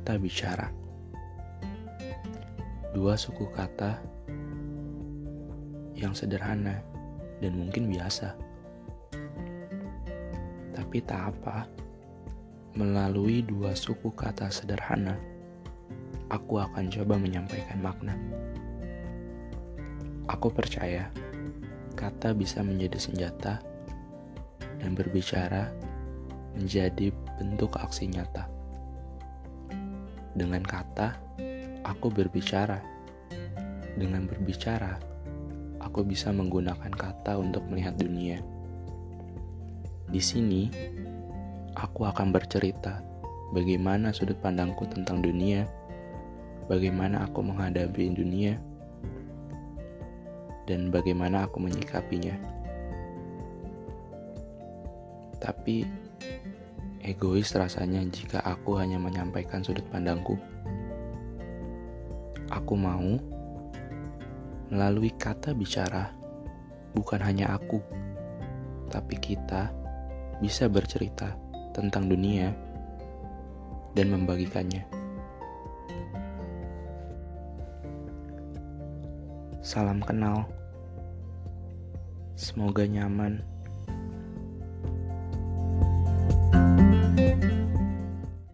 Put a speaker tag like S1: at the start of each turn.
S1: kata bicara. Dua suku kata yang sederhana dan mungkin biasa. Tapi tak apa, melalui dua suku kata sederhana, aku akan coba menyampaikan makna. Aku percaya kata bisa menjadi senjata dan berbicara menjadi bentuk aksi nyata. Dengan kata, aku berbicara. Dengan berbicara, aku bisa menggunakan kata untuk melihat dunia. Di sini, aku akan bercerita bagaimana sudut pandangku tentang dunia, bagaimana aku menghadapi dunia, dan bagaimana aku menyikapinya. Tapi Egois rasanya jika aku hanya menyampaikan sudut pandangku. Aku mau melalui kata bicara, bukan hanya aku, tapi kita bisa bercerita tentang dunia dan membagikannya. Salam kenal. Semoga nyaman